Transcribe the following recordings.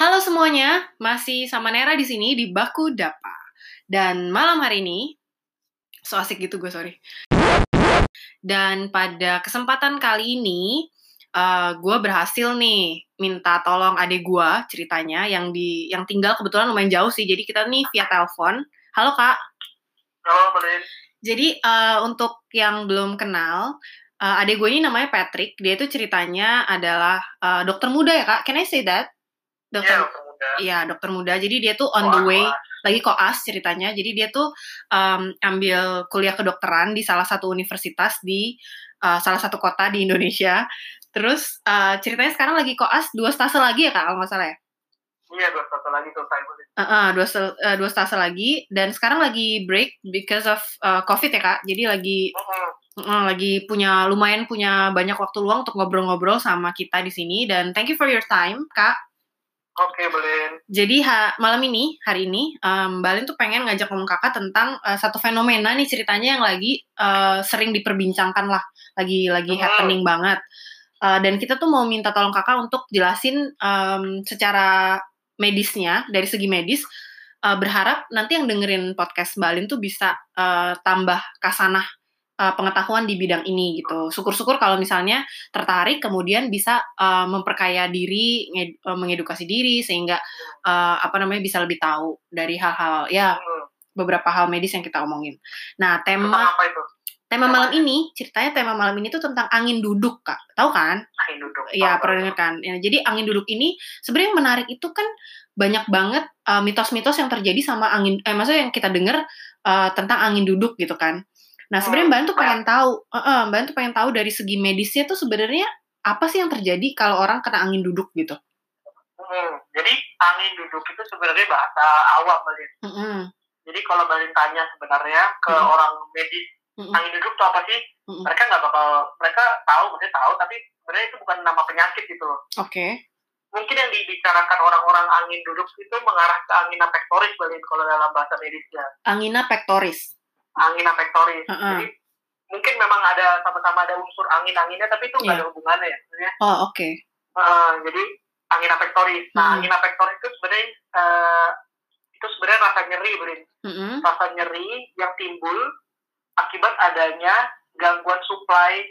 Halo semuanya, masih sama Nera di sini di Baku Dapa. Dan malam hari ini, so asik gitu gue sorry. Dan pada kesempatan kali ini, uh, gue berhasil nih minta tolong adik gue ceritanya yang di yang tinggal kebetulan lumayan jauh sih. Jadi kita nih via telepon. Halo kak. Halo Belin. Jadi uh, untuk yang belum kenal, uh, adik gue ini namanya Patrick. Dia itu ceritanya adalah uh, dokter muda ya kak. Can I say that? Dokter, ya, dokter muda. Iya dokter muda. Jadi dia tuh on the way lagi koas ceritanya. Jadi dia tuh um, ambil kuliah kedokteran di salah satu universitas di uh, salah satu kota di Indonesia. Terus uh, ceritanya sekarang lagi koas dua stase lagi ya kak kalau nggak salah ya? Iya dua stase lagi tuh saya Uh, uh, dua, uh, dua stase lagi dan sekarang lagi break because of uh, covid ya kak. Jadi lagi uh -huh. uh, lagi punya lumayan punya banyak waktu luang untuk ngobrol-ngobrol sama kita di sini dan thank you for your time kak. Oke, okay. Jadi ha, malam ini, hari ini, um, Balin tuh pengen ngajak ngomong kakak tentang uh, satu fenomena nih ceritanya yang lagi uh, sering diperbincangkan lah, lagi lagi hmm. happening banget. Uh, dan kita tuh mau minta tolong kakak untuk jelasin um, secara medisnya dari segi medis uh, berharap nanti yang dengerin podcast Balin tuh bisa uh, tambah kasanah uh, pengetahuan di bidang ini gitu. Syukur-syukur kalau misalnya tertarik kemudian bisa uh, memperkaya diri, uh, mengedukasi diri sehingga uh, apa namanya bisa lebih tahu dari hal-hal ya beberapa hal medis yang kita omongin. Nah, tema apa itu? Tema malam ini, ceritanya tema malam ini tuh tentang angin duduk, Kak. Tahu kan? Angin duduk. Iya, pernah dengar kan? Ya, jadi angin duduk ini sebenarnya yang menarik itu kan banyak banget mitos-mitos uh, yang terjadi sama angin eh maksudnya yang kita dengar uh, tentang angin duduk gitu kan. Nah, sebenarnya Mbak tuh pengen tahu, uh, uh, Mbak tuh pengen tahu dari segi medisnya tuh sebenarnya apa sih yang terjadi kalau orang kena angin duduk gitu? Hmm, jadi angin duduk itu sebenarnya bahasa awam, Mbak. Mm -hmm. Jadi kalau Mbak tanya sebenarnya ke mm -hmm. orang medis mm-hmm. angin duduk itu apa sih mm-hmm. mereka nggak bakal mereka tahu maksudnya tahu tapi sebenarnya itu bukan nama penyakit gitu loh oke okay. mungkin yang dibicarakan orang-orang angin duduk itu mengarah ke angina pectoris balik kalau dalam bahasa medisnya angina pectoris angina pectoris uh-uh. jadi mungkin memang ada sama-sama ada unsur angin-anginnya tapi itu nggak yeah. ada hubungannya ya sebenarnya oh oke okay. uh, jadi angina pectoris nah mm-hmm. angina pectoris itu sebenarnya uh, itu sebenarnya rasa nyeri, Brin. Mm-hmm. Rasa nyeri yang timbul akibat adanya gangguan suplai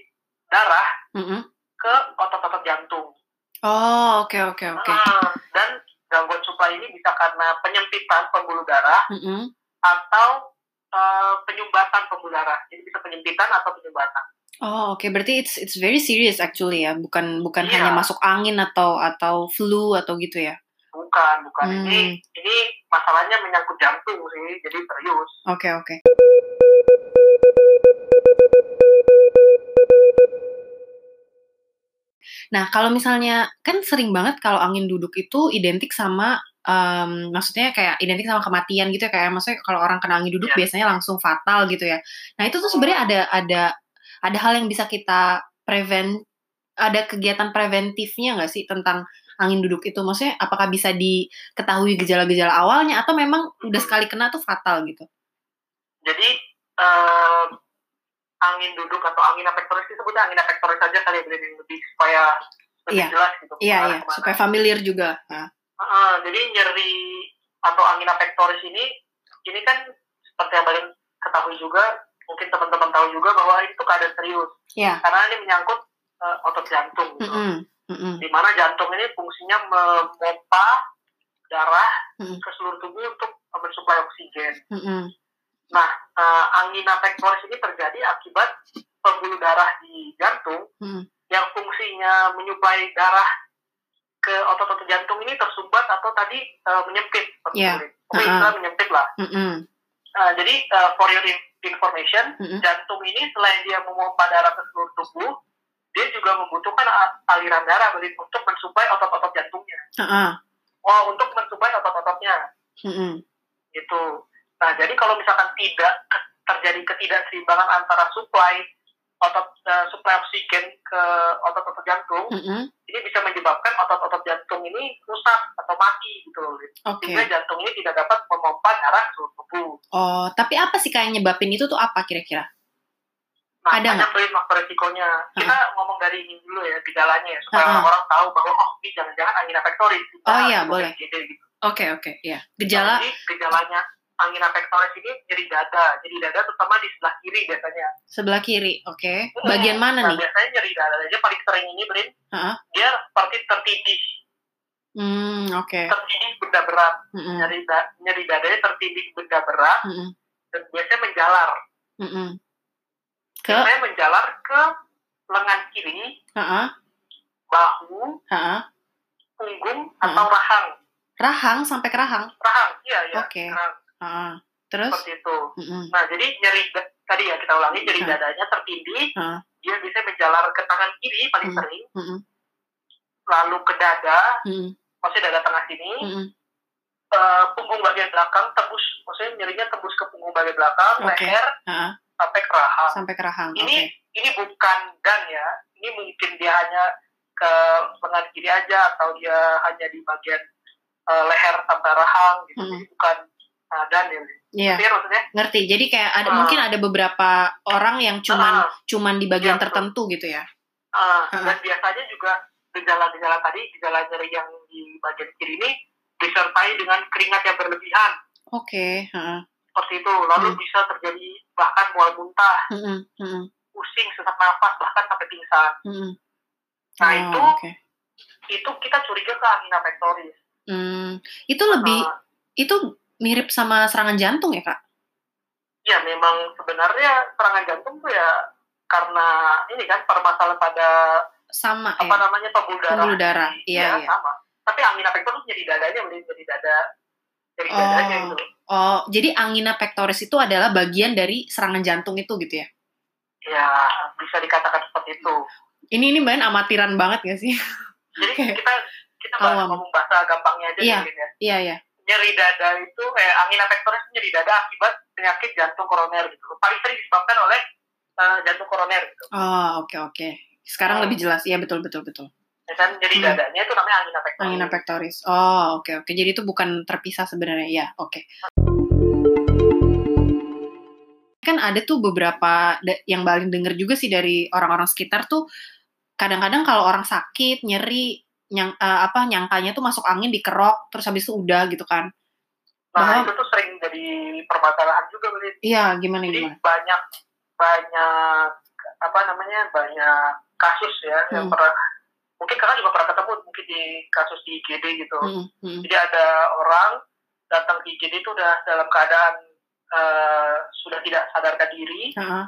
darah mm -hmm. ke otot-otot jantung. Oh, oke okay, oke okay, oke. Okay. Nah, dan gangguan suplai ini bisa karena penyempitan pembuluh darah mm -hmm. atau uh, penyumbatan pembuluh darah. Jadi bisa penyempitan atau penyumbatan. Oh, oke. Okay. Berarti it's it's very serious actually ya. Bukan bukan yeah. hanya masuk angin atau atau flu atau gitu ya. Bukan, bukan. Hmm. Ini ini masalahnya menyangkut jantung sih. Jadi serius. Oke, okay, oke. Okay. Nah, kalau misalnya kan sering banget kalau angin duduk itu identik sama um, maksudnya kayak identik sama kematian gitu ya kayak maksudnya kalau orang kena angin duduk yeah. biasanya langsung fatal gitu ya. Nah, itu tuh sebenarnya ada ada ada hal yang bisa kita prevent ada kegiatan preventifnya nggak sih tentang angin duduk itu? Maksudnya apakah bisa diketahui gejala-gejala awalnya atau memang udah sekali kena tuh fatal gitu? Jadi uh, angin duduk atau angin pectoris disebutnya angin pectoris saja kali ya lebih supaya lebih iya. jelas gitu. Iya, iya, supaya familiar juga. Nah. Uh, jadi nyeri atau angin pectoris ini ini kan seperti yang paling ketahui juga, mungkin teman-teman tahu juga bahwa itu keadaan serius. Yeah. Karena ini menyangkut uh, otot jantung gitu. Mm -hmm. Mm -hmm. Di mana jantung ini fungsinya memompa darah mm -hmm. ke seluruh tubuh untuk mensuplai oksigen. Mm -hmm. Nah, uh, angina pectoris ini terjadi akibat pembuluh darah di jantung hmm. yang fungsinya menyuplai darah ke otot-otot jantung ini tersumbat atau tadi uh, menyempit, yeah. Oke, uh-huh. menyempit lah. Mm -hmm. uh, jadi uh, for your information, mm -hmm. jantung ini selain dia memompa darah ke seluruh tubuh, dia juga membutuhkan aliran darah untuk mensuplai otot-otot jantungnya. Uh -huh. Oh, untuk mensuplai otot-ototnya. Mm -hmm. Gitu. Nah, jadi kalau misalkan tidak terjadi ketidakseimbangan antara supply otot uh, supply oksigen ke otot-otot jantung, mm -hmm. ini bisa menyebabkan otot-otot jantung ini rusak atau mati gitu loh. Okay. Sehingga jantung ini tidak dapat memompa darah ke seluruh tubuh. Oh, tapi apa sih kayak nyebabin itu tuh apa kira-kira? Nah, ada banyak nggak? faktor resikonya. Kita uh-huh. ngomong dari ini dulu ya, gejalanya ya, supaya uh-huh. orang tahu bahwa oh ini jangan-jangan angina pectoris. Oh iya, boleh. Gitu. Oke, oke, okay, ya. Gejala. Jadi gejalanya angina pectoris ini nyeri dada. Jadi dada terutama di sebelah kiri biasanya. Sebelah kiri, oke. Okay. Hmm, Bagian mana nah, nih? Biasanya nyeri dada aja paling sering ini, Brin. Uh-huh. Dia seperti tertindih. Hmm, oke. Okay. Tertindih benda berat. Mm-hmm. Nyeri, da- nyeri dadanya tertindih benda berat. Mm-hmm. Dan biasanya menjalar. Mm-hmm ke saya menjalar ke lengan kiri, uh-uh. bahu, uh-uh. punggung uh-uh. atau rahang. Rahang sampai ke rahang? Rahang, iya iya. Oke. Okay. Uh-uh. Terus? Seperti itu. Uh-uh. Nah jadi nyeri tadi ya kita ulangi nyeri uh-uh. dadanya tertindih, uh-uh. dia bisa menjalar ke tangan kiri paling sering, uh-uh. lalu ke dada, uh-uh. maksudnya dada tengah sini. Uh-uh. Uh, punggung bagian belakang tembus, maksudnya nyerinya tembus ke punggung bagian belakang, okay. leher, uh-huh sampai ke rahang. Sampai ke rahang. Ini okay. ini bukan dan ya. Ini mungkin dia hanya ke lengan kiri aja atau dia hanya di bagian uh, leher sampai rahang gitu. Hmm. Jadi bukan uh, dan ya. Iya. Yeah. maksudnya? Ngerti. Jadi kayak ada uh, mungkin ada beberapa orang yang cuman uh, cuman di bagian iya, tertentu gitu ya. Uh, uh. Dan biasanya juga gejala-gejala tadi, gejala nyeri yang di bagian kiri ini disertai dengan keringat yang berlebihan. Oke. Okay. Uh seperti itu lalu hmm. bisa terjadi bahkan mual muntah hmm. Hmm. pusing sesak nafas bahkan sampai pingsan hmm. nah oh, itu okay. itu kita curiga ke angina pectoris hmm. itu lebih uh, itu mirip sama serangan jantung ya kak ya memang sebenarnya serangan jantung tuh ya karena ini kan permasalahan pada sama apa ya? namanya pembuluh darah pembuluh darah iya, ya, iya. sama tapi angina pectoris jadi dadanya jadi dada jadi oh. dadanya gitu Oh, jadi angina pectoris itu adalah bagian dari serangan jantung itu gitu ya? Ya, bisa dikatakan seperti itu. Ini ini main amatiran banget gak sih? Jadi okay. kita kita bahas ngomong bahasa gampangnya aja iya, ya. Iya, iya. Nyeri dada itu eh, angina pectoris itu nyeri dada akibat penyakit jantung koroner gitu. Paling sering disebabkan oleh uh, jantung koroner gitu. Oh, oke okay, oke. Okay. Sekarang hmm. lebih jelas. Iya, betul betul betul. Ya kan jadi hmm. dadanya itu namanya angina pectoris. Angina pectoris. Oh, oke okay, oke. Okay. Jadi itu bukan terpisah sebenarnya. Ya, oke. Okay. Kan ada tuh beberapa yang paling denger juga sih dari orang-orang sekitar tuh kadang-kadang kalau orang sakit, nyeri, nyang, uh, apa nyangkanya tuh masuk angin dikerok terus habis itu udah gitu kan. Nah, Bahwa, itu tuh sering jadi permasalahan juga, Belin. Iya, gimana jadi, gimana? banyak banyak apa namanya? banyak kasus ya hmm. yang pernah mungkin kakak juga pernah ketemu mungkin di kasus di IGD gitu hmm, hmm. jadi ada orang datang ke IGD itu udah dalam keadaan uh, sudah tidak sadarkan diri uh -huh.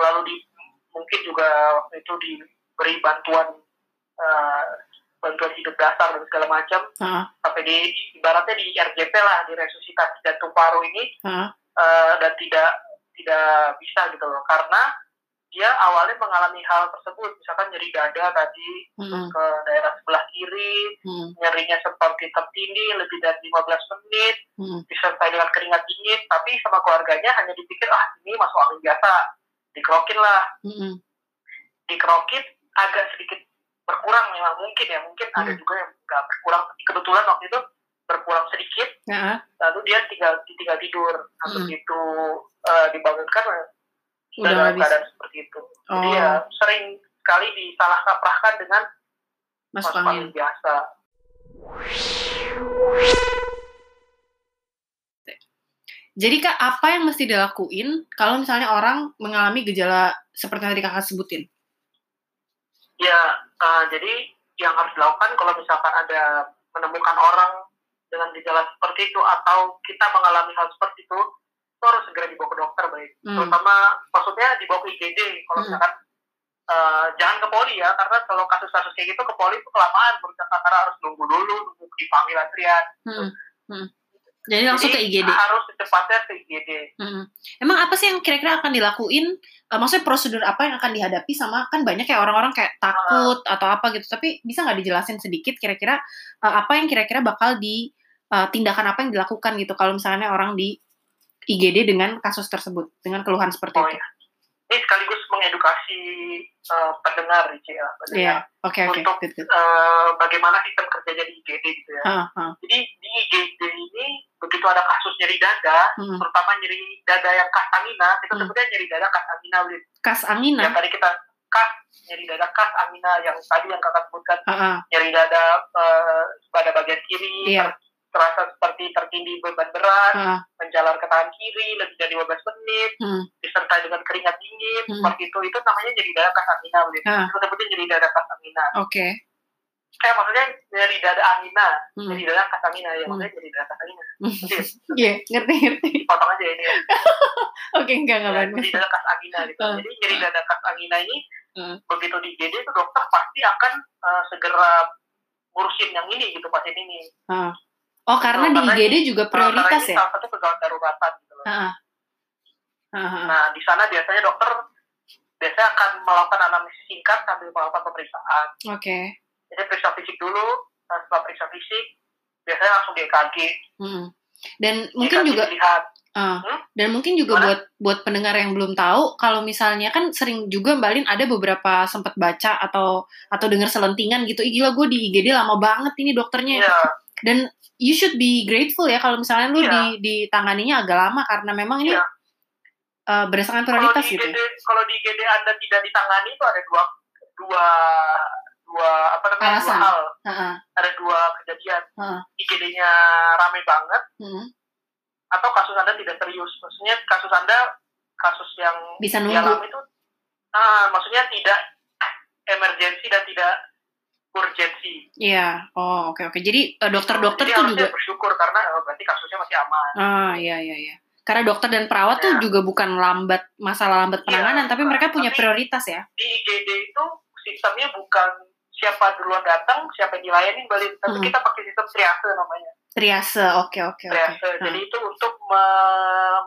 lalu di mungkin juga waktu itu diberi bantuan uh, bantuan hidup dasar dan segala macam uh -huh. sampai di ibaratnya di RJP lah di resusitasi jantung paru ini uh -huh. uh, dan tidak tidak bisa gitu loh karena dia awalnya mengalami hal tersebut misalkan nyeri dada tadi hmm. ke daerah sebelah kiri hmm. nyerinya seperti tertindih lebih dari 15 menit hmm. disertai dengan keringat dingin tapi sama keluarganya hanya dipikir ah ini masuk angin biasa dikerokin lah hmm. dikerokin agak sedikit berkurang memang mungkin ya mungkin hmm. ada juga yang nggak berkurang kebetulan waktu itu berkurang sedikit uh-huh. lalu dia tinggal tinggal tidur habis hmm. itu uh, dibangunkan udah dalam keadaan seperti itu. Oh. Jadi ya sering sekali disalah kaprahkan dengan masuk angin biasa. Jadi kak, apa yang mesti dilakuin kalau misalnya orang mengalami gejala seperti yang tadi kakak sebutin? Ya, uh, jadi yang harus dilakukan kalau misalkan ada menemukan orang dengan gejala seperti itu atau kita mengalami hal seperti itu, itu harus segera dibawa ke dokter baik hmm. terutama maksudnya dibawa ke IGD kalau hmm. misalkan uh, jangan ke poli ya karena kalau kasus-kasus kayak gitu ke poli itu kelamaan berusaha karena harus nunggu dulu nunggu dipanggil antrian hmm. Hmm. Jadi langsung Jadi, ke IGD. Harus secepatnya ke IGD. Hmm. Emang apa sih yang kira-kira akan dilakuin? Uh, maksudnya prosedur apa yang akan dihadapi sama kan banyak kayak orang-orang kayak takut uh. atau apa gitu. Tapi bisa nggak dijelasin sedikit kira-kira uh, apa yang kira-kira bakal di uh, tindakan apa yang dilakukan gitu kalau misalnya orang di IGD dengan kasus tersebut, dengan keluhan seperti oh, itu. Ya. Ini sekaligus mengedukasi uh, pendengar ya, pendengar. Yeah. Okay, okay. untuk good, good. Uh, bagaimana sistem kerjanya di IGD gitu ya. Uh, uh. Jadi di IGD ini begitu ada kasus nyeri dada, hmm. terutama nyeri dada yang kas angina, kita hmm. sebutnya nyeri dada kas angina. Kas angina. Yang tadi kita kas nyeri dada kas angina yang tadi yang kakak sebutkan uh, uh. nyeri dada uh, pada bagian kiri, yeah terasa seperti tertindih beban berat, uh. menjalar ke tangan kiri lebih dari 15 menit, hmm. disertai dengan keringat dingin, hmm. seperti itu, itu namanya nyeri dada kasamina, uh. itu sebutnya nyeri dada kasamina. Oke. Okay. Eh, maksudnya nyeri dada angina, hmm. nyeri dada kasamina, ya hmm. maksudnya nyeri dada kasamina. Iya, yeah, ngerti, ngerti. Potong aja ini ya. Oke, okay, enggak, enggak ya, Nyeri dada angina gitu. Uh. Jadi nyeri dada angina ini, uh. begitu di itu dokter pasti akan uh, segera ngurusin yang ini gitu pasien ini. Uh. Oh, karena di IGD juga prioritas ya? Salah satu pegawai daruratan gitu loh. Uh -huh. Nah, di sana biasanya dokter biasanya akan melakukan analisis singkat sambil melakukan pemeriksaan. Oke. Okay. Jadi periksa fisik dulu, nah setelah periksa fisik, biasanya langsung di EKG. Hmm. Dan mungkin EKG juga dilihat. Uh, hmm? Dan mungkin juga Mana? buat buat pendengar yang belum tahu, kalau misalnya kan sering juga Mbak Lin ada beberapa sempat baca atau atau dengar selentingan gitu, Ih, gila gue di IGD lama banget ini dokternya. Yeah. Dan you should be grateful ya kalau misalnya lu yeah. di ditanganinya agak lama karena memang ini yeah. Iya. uh, berdasarkan prioritas kalau gitu. IGD, kalau di IGD Anda tidak ditangani itu ada dua dua dua apa namanya Alasan. dua hal. Uh -huh. Ada dua kejadian. Uh -huh. IGD-nya rame banget. Uh -huh. Atau kasus Anda tidak serius. Maksudnya kasus Anda kasus yang bisa nunggu itu uh, maksudnya tidak emergensi dan tidak urgensi. Iya, oh oke okay, oke. Okay. Jadi uh, dokter-dokter tuh juga bersyukur karena oh, berarti kasusnya masih aman. Ah iya iya iya. Karena dokter dan perawat ya. tuh juga bukan lambat masalah lambat iya, penanganan, ya, tapi mereka punya tapi prioritas ya. Di IGD itu sistemnya bukan siapa duluan datang, siapa yang dilayani balik, tapi hmm. kita pakai sistem triase namanya. Triase, oke okay, oke okay, Triase. Okay. Jadi hmm. itu untuk me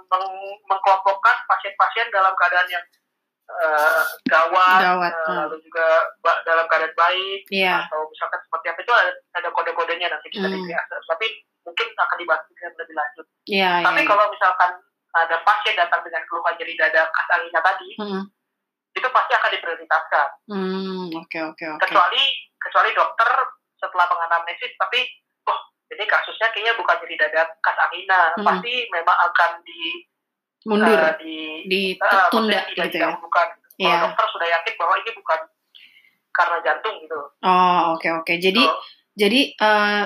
meng mengkelompokkan pasien-pasien dalam keadaan yang uh, gawat, gawat uh, lalu juga dalam keadaan baik yeah. atau misalkan seperti apa itu ada, ada kode-kodenya nanti kita mm. dikreasi. Tapi mungkin akan dibahas lebih lanjut. Yeah, Tapi yeah, kalau misalkan ada pasien datang dengan keluhan nyeri dada khas anginnya tadi, mm. itu pasti akan diprioritaskan. Hmm, oke oke oke. Kecuali kecuali dokter setelah menganamnesis tapi oh ini kasusnya kayaknya bukan nyeri dada khas angina, hmm. pasti memang akan di mundur uh, di ditunda uh, gitu ya bukan yeah. dokter sudah yakin bahwa ini bukan karena jantung gitu oh oke okay, oke okay. jadi so, jadi uh,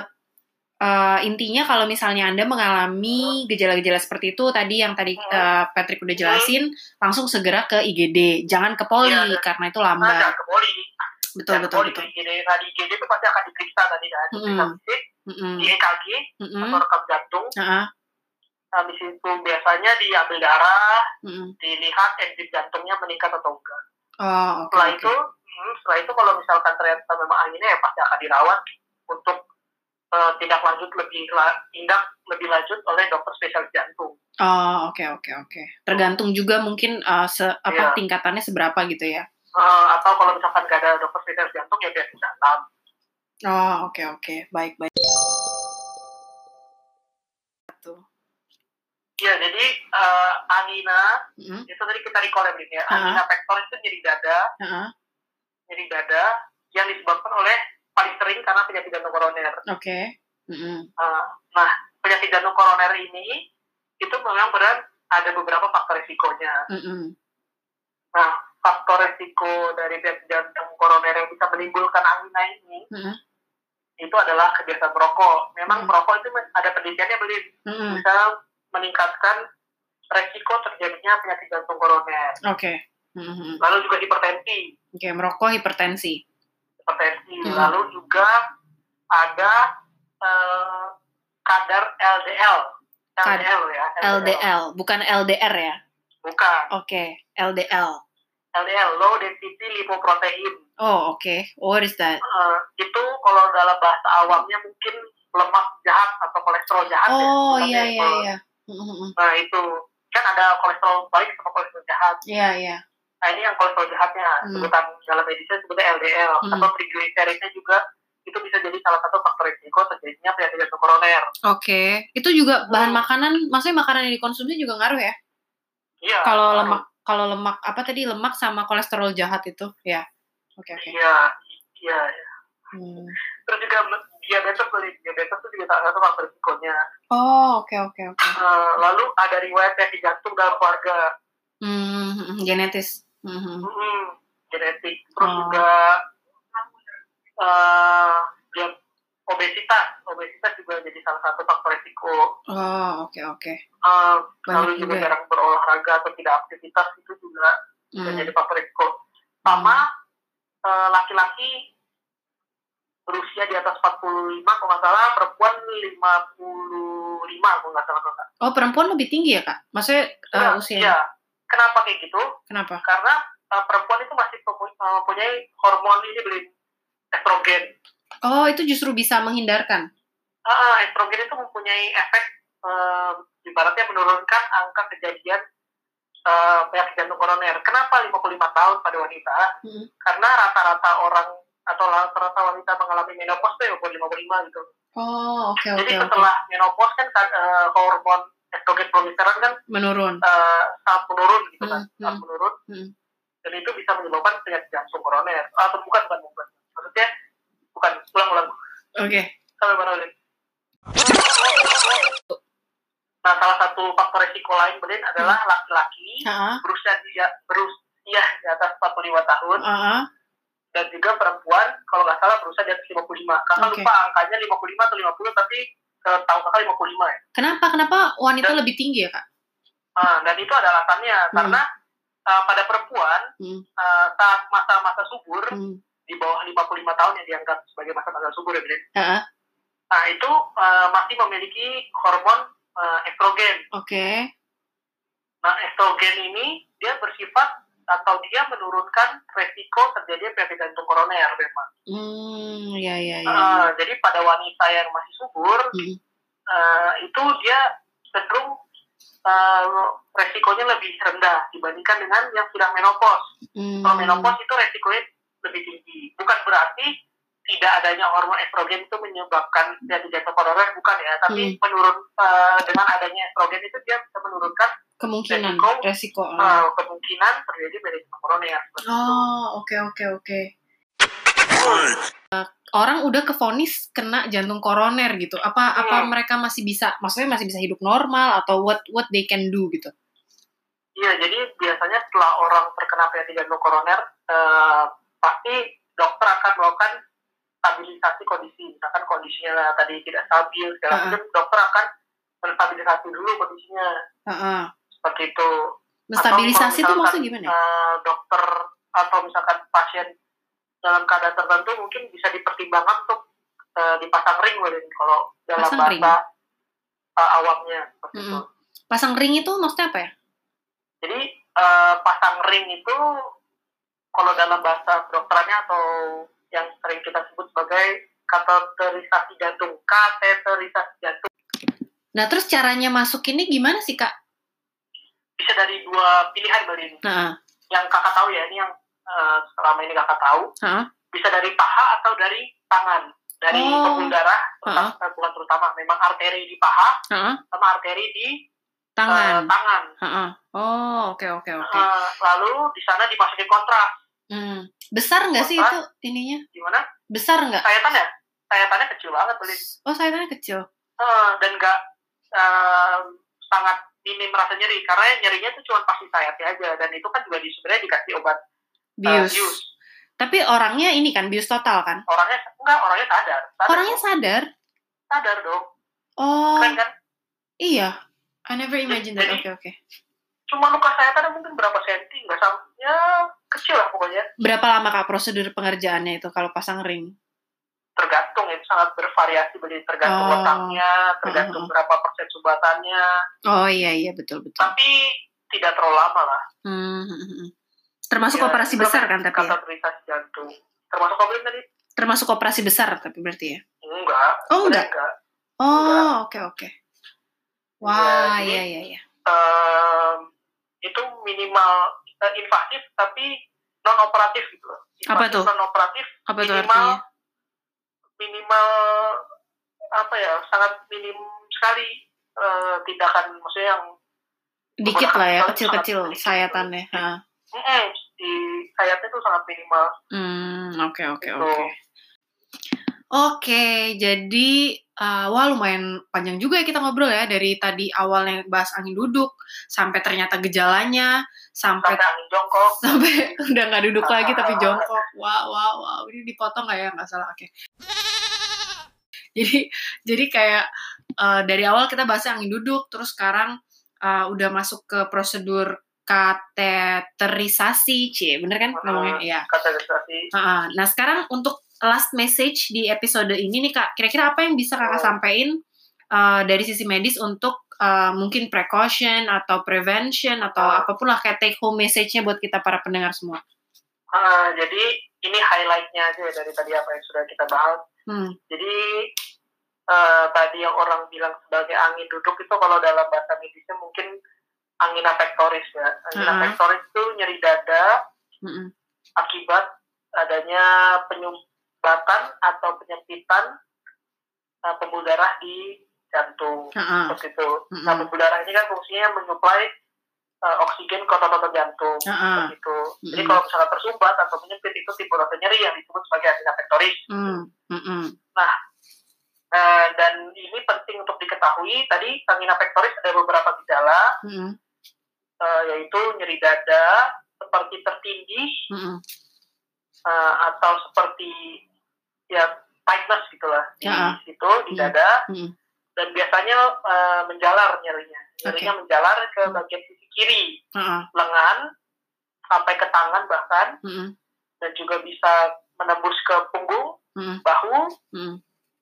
uh, intinya kalau misalnya anda mengalami gejala-gejala seperti itu tadi yang tadi uh, Patrick udah jelasin hmm. langsung segera ke IGD jangan ke poli ya, karena itu lambat nah, jangan ke poli betul jangan betul betul IGD. nah di IGD itu pasti akan diperiksa tadi kan diperiksa hmm. fisik mm -hmm. di EKG mm -hmm. atau rekam jantung uh -huh habis itu biasanya diambil darah, mm. dilihat enzim jantungnya meningkat atau enggak. Oh, okay, setelah okay. itu, hmm, setelah itu kalau misalkan ternyata memang anginnya ya pasti akan dirawat untuk uh, tindak lanjut lebih tindak lebih lanjut oleh dokter spesialis jantung. Oh, oke okay, oke okay, oke. Okay. Tergantung juga mungkin uh, se apa yeah. tingkatannya seberapa gitu ya. Uh, atau kalau misalkan gak ada dokter spesialis jantung ya biasa jantung. Oh, oke okay, oke. Okay. Baik baik. Ya, jadi uh, angina mm-hmm. itu tadi kita recall ya, ya. Uh-huh. Angina pektor itu nyeri dada, uh-huh. nyeri dada yang disebabkan oleh paling sering karena penyakit jantung koroner. Oke. Okay. Mm-hmm. Uh, nah, penyakit jantung koroner ini itu memang berat ada beberapa faktor risikonya. Mm-hmm. Nah, faktor risiko dari penyakit jantung koroner yang bisa menimbulkan angina ini mm-hmm. itu adalah kebiasaan merokok. Memang mm-hmm. merokok itu ada penelitiannya beli mm-hmm. bisa meningkatkan resiko terjadinya penyakit jantung koroner. Oke. Okay. Mm-hmm. Lalu juga hipertensi. Oke, okay, merokok hipertensi. Hipertensi. Mm. Lalu juga ada uh, kadar LDL. LDL ya. LDL. LDL, bukan LDR ya? Bukan. Oke, okay. LDL. LDL, low density lipoprotein. Oh, oke. Okay. What is that? Uh, itu kalau dalam bahasa awamnya mungkin lemak jahat atau kolesterol jahat oh, ya. Oh, iya iya iya. Nah itu kan ada kolesterol baik sama kolesterol jahat. Iya yeah, iya. Yeah. Nah ini yang kolesterol jahatnya mm. sebutan dalam medisnya sebutnya LDL mm. atau triglyceridnya juga itu bisa jadi salah satu faktor risiko terjadinya penyakit jantung koroner. Oke, okay. itu juga bahan hmm. makanan, maksudnya makanan yang dikonsumsi juga ngaruh ya? Iya. Kalau lemak kalau lemak apa tadi lemak sama kolesterol jahat itu ya oke okay, oke okay. iya iya ya. hmm. terus juga diabetes beli diabetes itu juga salah satu faktor risikonya oh oke okay, oke okay, oke okay. uh, lalu ada riwayat penyakit jantung dalam keluarga hmm, genetis hmm. Hmm, genetik terus oh. juga uh, ya, obesitas obesitas juga jadi salah satu faktor risiko oh oke okay, oke okay. uh, lalu juga, juga jarang berolahraga atau tidak aktivitas itu juga hmm. jadi faktor risiko sama uh, laki-laki berusia di atas 45 kalau nggak salah perempuan 55 kalau nggak salah kak. Oh perempuan lebih tinggi ya kak? Maksudnya uh, ya, usia? Iya. Kenapa kayak gitu? Kenapa? Karena uh, perempuan itu masih mempunyai hormon ini beli estrogen. Oh, itu justru bisa menghindarkan. Uh, estrogen itu mempunyai efek uh, ibaratnya menurunkan angka kejadian uh, penyakit jantung koroner. Kenapa 55 tahun pada wanita? Hmm. Karena rata-rata orang atau rata-rata wanita mengalami menopause itu ya umur 55 gitu. Oh, oke okay, Jadi okay, setelah okay. menopause kan uh, hormon estrogen progesteron kan menurun. Uh, sangat menurun gitu kan, hmm, sangat hmm, menurun. Hmm. Dan itu bisa menyebabkan penyakit jantung koroner. Atau bukan bukan bukan. Maksudnya bukan ulang-ulang oke okay. sampai mana ulit nah salah satu faktor resiko lain Belin adalah hmm. laki-laki uh-huh. berusia dia berusia di atas 45 tahun uh-huh. Dan juga perempuan kalau nggak salah berusia di atas 55 kakak okay. lupa angkanya 55 atau 50 tapi uh, tahu kakak 55 ya kenapa kenapa wanita dan, lebih tinggi ya kak uh, dan itu ada alasannya hmm. karena uh, pada perempuan hmm. uh, saat masa-masa subur hmm di bawah 55 tahun yang dianggap sebagai masa-masa subur ya, Brin. Uh-huh. Nah, itu uh, masih memiliki hormon uh, estrogen. Oke. Okay. Nah, estrogen ini dia bersifat atau dia menurunkan resiko terjadi penyakit jantung koroner memang. Hmm, ya ya ya. Uh, jadi pada wanita yang masih subur hmm. uh, itu dia cenderung uh, resikonya lebih rendah dibandingkan dengan yang sudah menopause. Hmm. Kalau menopause itu resikonya lebih tinggi. Bukan berarti tidak adanya hormon estrogen itu menyebabkan jadi jantung koroner bukan ya, tapi hmm. menurun uh, dengan adanya estrogen itu dia bisa menurunkan kemungkinan resiko, resiko uh, kemungkinan terjadi jantung koroner. Oh, oke oke oke. Eh, orang udah kefonis kena jantung koroner gitu. Apa hmm. apa mereka masih bisa, maksudnya masih bisa hidup normal atau what what they can do gitu? Iya, jadi biasanya setelah orang terkena penyakit jantung koroner, uh, pasti dokter akan melakukan stabilisasi kondisi. Misalkan kondisinya tadi tidak stabil segala uh -uh. dokter akan menstabilisasi dulu kondisinya. Uh -uh. seperti itu. Menstabilisasi itu maksudnya gimana? uh, dokter atau misalkan pasien dalam keadaan tertentu mungkin bisa dipertimbangkan untuk uh, dipasang ring kalau dalam pasang bahasa uh, awamnya. Seperti mm -hmm. itu. Pasang ring itu maksudnya apa ya? Jadi uh, pasang ring itu kalau dalam bahasa dokterannya atau yang sering kita sebut sebagai kateterisasi jantung, kateterisasi jantung. Nah, terus caranya masuk ini gimana sih, Kak? Bisa dari dua pilihan, Mbak Nah. Yang kakak tahu ya, ini yang uh, selama ini kakak tahu. Nah. Bisa dari paha atau dari tangan. Dari oh. pembuluh darah, terutama, uh bukan terutama, memang arteri di paha, uh sama arteri di tangan. Uh, tangan. Uh-uh. Oh, oke okay, oke okay, oke. Okay. Uh, lalu di sana dimasukin kontras. Hmm. Besar nggak sih itu ininya? Gimana? Besar nggak? Sayatannya? Sayatannya kecil banget, tuh. Oh, sayatannya kecil. Uh, dan nggak uh, sangat minim rasa nyeri karena nyerinya itu cuma pasti sayatnya aja dan itu kan juga di sebenarnya dikasih obat bius. Uh, bius. Tapi orangnya ini kan bius total kan? Orangnya enggak, orangnya sadar. sadar orangnya dong. sadar? Sadar dong. Oh. Keren kan? Iya. I never imagined that. Oke, oke. Okay, okay. Cuma luka sayatan mungkin berapa senti, nggak sampai ya kecil lah pokoknya. Berapa lama kak prosedur pengerjaannya itu kalau pasang ring? Tergantung itu sangat bervariasi beli tergantung oh. letaknya, tergantung uh -huh. berapa persen subatannya. Oh iya iya betul betul. Tapi tidak terlalu lama lah. Hmm. hmm, hmm. Termasuk ya, operasi besar kan tapi ya? jantung. Termasuk operasi tadi? Termasuk operasi besar tapi berarti ya? Enggak. Oh enggak. enggak. Oh oke oke. Okay, okay. Wah iya iya iya. Um, itu minimal uh, invasif tapi non operatif gitu loh. Apa tuh? Non operatif apa minimal artinya? minimal apa ya sangat minim sekali uh, tindakan maksudnya yang dikit lah ya kecil-kecil sayatannya gitu. mm di sayatnya tuh sangat minimal hmm oke oke gitu. oke oke jadi uh, wah lumayan panjang juga ya kita ngobrol ya dari tadi awalnya bahas angin duduk sampai ternyata gejalanya sampai, sampai angin jongkok sampai udah nggak duduk lagi tapi jongkok wow wow wow ini dipotong nggak ya nggak salah oke okay. jadi jadi kayak uh, dari awal kita bahas angin duduk terus sekarang uh, udah masuk ke prosedur kateterisasi, cie, bener kan ngomongnya? Iya. Kateterisasi. Uh, nah sekarang untuk last message di episode ini nih kak, kira-kira apa yang bisa kakak sampaikan uh, dari sisi medis untuk uh, mungkin precaution atau prevention atau uh. apa pun lah kayak take home message-nya buat kita para pendengar semua. Uh, jadi ini highlightnya aja dari tadi apa yang sudah kita bahas. Hmm. Jadi uh, tadi yang orang bilang sebagai angin duduk itu kalau dalam bahasa medisnya mungkin angina pectoris ya. Angina uh -huh. pectoris itu nyeri dada uh -huh. akibat adanya penyumbatan atau penyempitan uh, pembuluh darah di jantung uh -huh. seperti itu. Uh -huh. Nah pembuluh darah ini kan fungsinya menyuplai uh, oksigen ke otot-otot jantung uh -huh. seperti itu. Uh. Jadi kalau misalnya tersumbat atau penyempit itu tipe rasa nyeri yang disebut sebagai angina pectoris. Uh -huh. Nah Uh, dan ini penting untuk diketahui. Tadi angina pectoris ada beberapa gejala. Mm uh, yaitu nyeri dada seperti tertindih mm uh, atau seperti ya tightness gitulah di uh -huh. situ di dada mm -hmm. dan biasanya uh, menjalar nyerinya nyerinya okay. menjalar ke bagian sisi kiri uh -huh. lengan sampai ke tangan bahkan -hmm. dan juga bisa menembus ke punggung -hmm. bahu -hmm.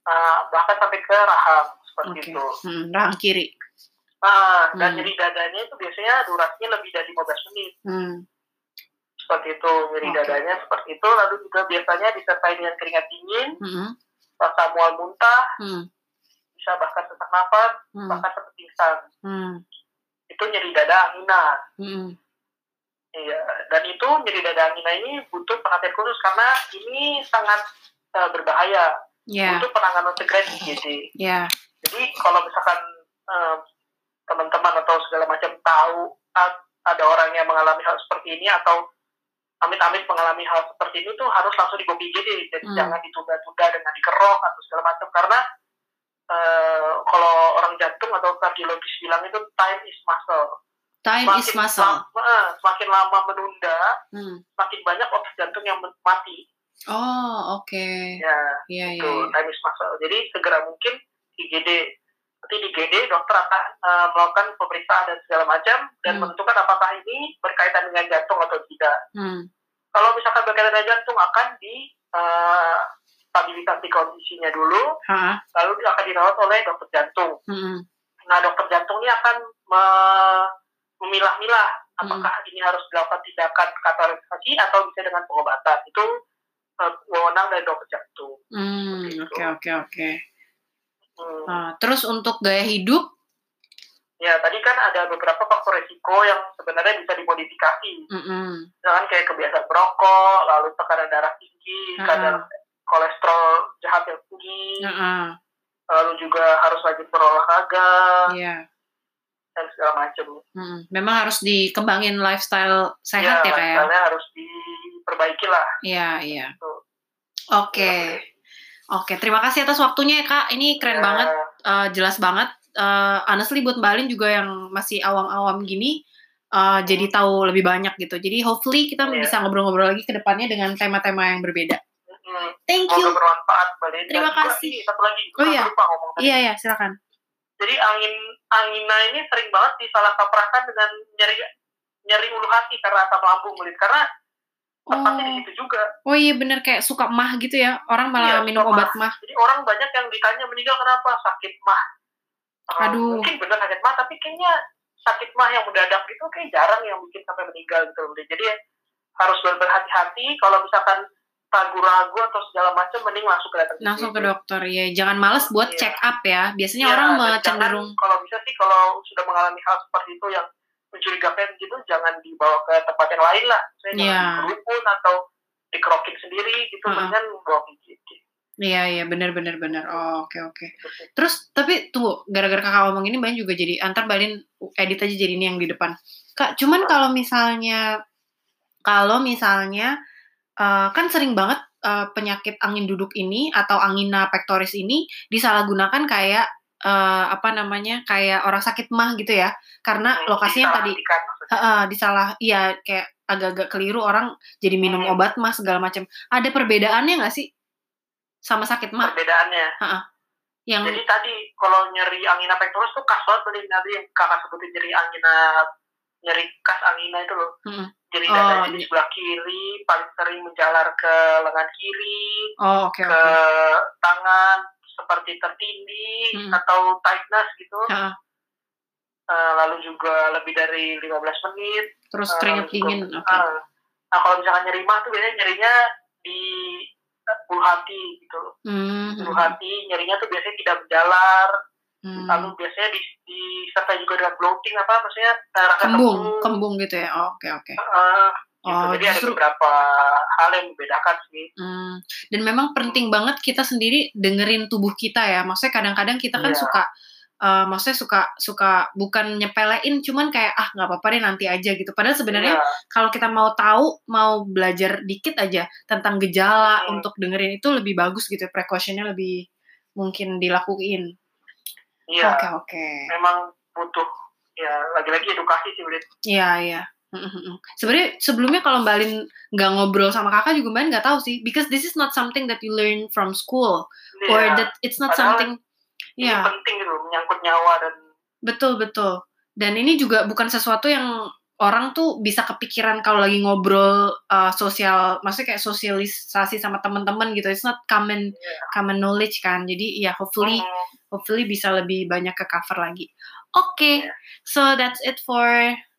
uh, bahkan sampai ke rahang seperti okay. itu mm, rahang kiri hmm. dan nyeri dadanya itu biasanya durasinya lebih dari 15 menit. Hmm. Seperti itu, nyeri okay. dadanya seperti itu. Lalu juga biasanya disertai dengan keringat dingin, hmm. rasa mual muntah, hmm. bisa bahkan sesak nafas, hmm. bahkan seperti pingsan. Hmm. Itu nyeri dada angina. Hmm. Iya, dan itu nyeri dada angina ini butuh perhatian khusus karena ini sangat uh, berbahaya. Yeah. Butuh penanganan segera di IGD. Yeah. Jadi kalau misalkan uh, teman-teman atau segala macam tahu ada orang yang mengalami hal seperti ini atau amit-amit mengalami hal seperti ini tuh harus langsung di IGD jadi hmm. jangan ditunda-tunda dengan dikerok atau segala macam karena uh, kalau orang jantung atau kardiologis bilang itu time is muscle time semakin is muscle lama, uh, semakin lama menunda hmm. semakin banyak otot jantung yang mati oh oke okay. ya yeah, itu yeah, yeah. time is muscle jadi segera mungkin IGD nanti di GD dokter akan uh, melakukan pemeriksaan dan segala macam dan hmm. menentukan apakah ini berkaitan dengan jantung atau tidak. Hmm. Kalau misalkan berkaitan dengan jantung akan di uh, stabilisasi kondisinya dulu, ha? lalu akan dirawat oleh dokter jantung. Hmm. Nah dokter jantung ini akan me memilah-milah apakah hmm. ini harus dilakukan tindakan kateterisasi atau bisa dengan pengobatan. Itu uh, wewenang dari dokter jantung. Hmm, oke oke oke. Hmm. Nah, terus untuk gaya hidup? Ya, tadi kan ada beberapa faktor resiko yang sebenarnya bisa dimodifikasi. Mm -hmm. Misalkan kayak kebiasaan merokok, lalu tekanan darah tinggi, mm -hmm. kadar kolesterol jahat yang tinggi, mm -hmm. lalu juga harus rajin berolahraga, yeah. dan segala macam. Mm, memang harus dikembangin lifestyle sehat ya, ya kayak. Ya? harus diperbaiki lah. Iya, iya. Gitu. Oke. Okay. Oke, terima kasih atas waktunya ya Kak. Ini keren yeah. banget, uh, jelas banget. Uh, honestly buat Mbak Alin juga yang masih awam-awam gini, uh, jadi tahu lebih banyak gitu. Jadi hopefully kita yeah. bisa ngobrol-ngobrol lagi ke depannya dengan tema-tema yang berbeda. Mm-hmm. Thank you. bermanfaat, Mbak Alin. Terima Dan kasih. satu lagi, oh iya. Lupa ngomong tadi. Iya, iya, silakan. Jadi angin angina ini sering banget disalah kaprahkan dengan nyeri nyeri ulu hati karena asam lambung, Karena tempatnya oh. di situ juga. Oh iya bener kayak suka mah gitu ya. Orang malah iya, minum obat mah. mah. Jadi orang banyak yang ditanya meninggal kenapa sakit mah. Uh, Aduh. Mungkin bener sakit mah tapi kayaknya sakit mah yang mendadak itu kayak jarang yang mungkin sampai meninggal gitu. Jadi harus berhati-hati kalau misalkan ragu-ragu atau segala macam mending langsung ke dokter. Langsung ke dokter ya. Jangan males buat iya. check up ya. Biasanya iya, orang cenderung kalau bisa sih kalau sudah mengalami hal seperti itu yang mencurigakan gitu jangan dibawa ke tempat yang lain lah saya yeah. iya. atau dikerokin sendiri gitu uh -huh. dengan bawa ke Iya iya benar benar benar. Oh oke okay, oke. Okay. Terus tapi tunggu gara-gara kakak ngomong ini banyak juga jadi antar balin edit aja jadi ini yang di depan. Kak cuman kalau misalnya kalau misalnya uh, kan sering banget uh, penyakit angin duduk ini atau angina pectoris ini disalahgunakan kayak uh, apa namanya kayak orang sakit mah gitu ya karena hmm, lokasinya tadi uh, disalah iya kayak agak-agak keliru orang jadi minum hmm. obat mah segala macam ada perbedaannya nggak sih sama sakit mah. Perbedaannya. Uh-uh. Yang... Jadi tadi kalau nyeri angina pectoris tuh khas banget tadi tadi yang kakak sebutin nyeri angina nyeri kas angina itu loh. Hmm. Jadi oh, dadanya di iya. sebelah kiri paling sering menjalar ke lengan kiri, oh, okay, ke okay. tangan seperti tertindih hmm. atau tightness gitu. Uh. Uh, lalu juga lebih dari 15 menit. Terus keringat uh, dingin. Okay. Uh, nah kalau misalkan nyeri mah tuh biasanya nyerinya di bulu hati gitu mm-hmm. bulu hati nyerinya tuh biasanya tidak berjalar mm. lalu biasanya di, disertai juga dengan bloating apa maksudnya rasa kembung kembung, kembung gitu ya oke oke okay, okay. uh, gitu. Oh, jadi justru, ada beberapa hal yang membedakan sih. Hmm. Dan memang penting banget kita sendiri dengerin tubuh kita ya. Maksudnya kadang-kadang kita kan yeah. suka uh, maksudnya suka suka bukan nyepelein cuman kayak ah nggak apa-apa deh nanti aja gitu padahal sebenarnya yeah. kalau kita mau tahu mau belajar dikit aja tentang gejala hmm. untuk dengerin itu lebih bagus gitu precautionnya lebih mungkin dilakuin iya oke okay, oke okay. memang butuh ya lagi-lagi edukasi sih iya iya Sebenarnya sebelumnya kalau Mbak Lin nggak ngobrol sama kakak juga Mbak nggak tahu sih, because this is not something that you learn from school, yeah. or that it's not Padahal, something ini yeah. penting gitu menyangkut nyawa dan betul betul dan ini juga bukan sesuatu yang orang tuh bisa kepikiran kalau lagi ngobrol uh, sosial maksudnya kayak sosialisasi sama teman-teman gitu it's not common yeah. common knowledge kan jadi ya yeah, hopefully mm. hopefully bisa lebih banyak ke cover lagi oke okay. yeah. so that's it for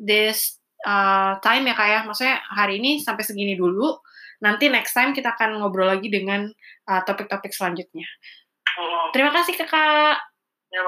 this uh, time ya kak ya maksudnya hari ini sampai segini dulu nanti next time kita akan ngobrol lagi dengan uh, topik-topik uh, selanjutnya Terima kasih kakak. Ya.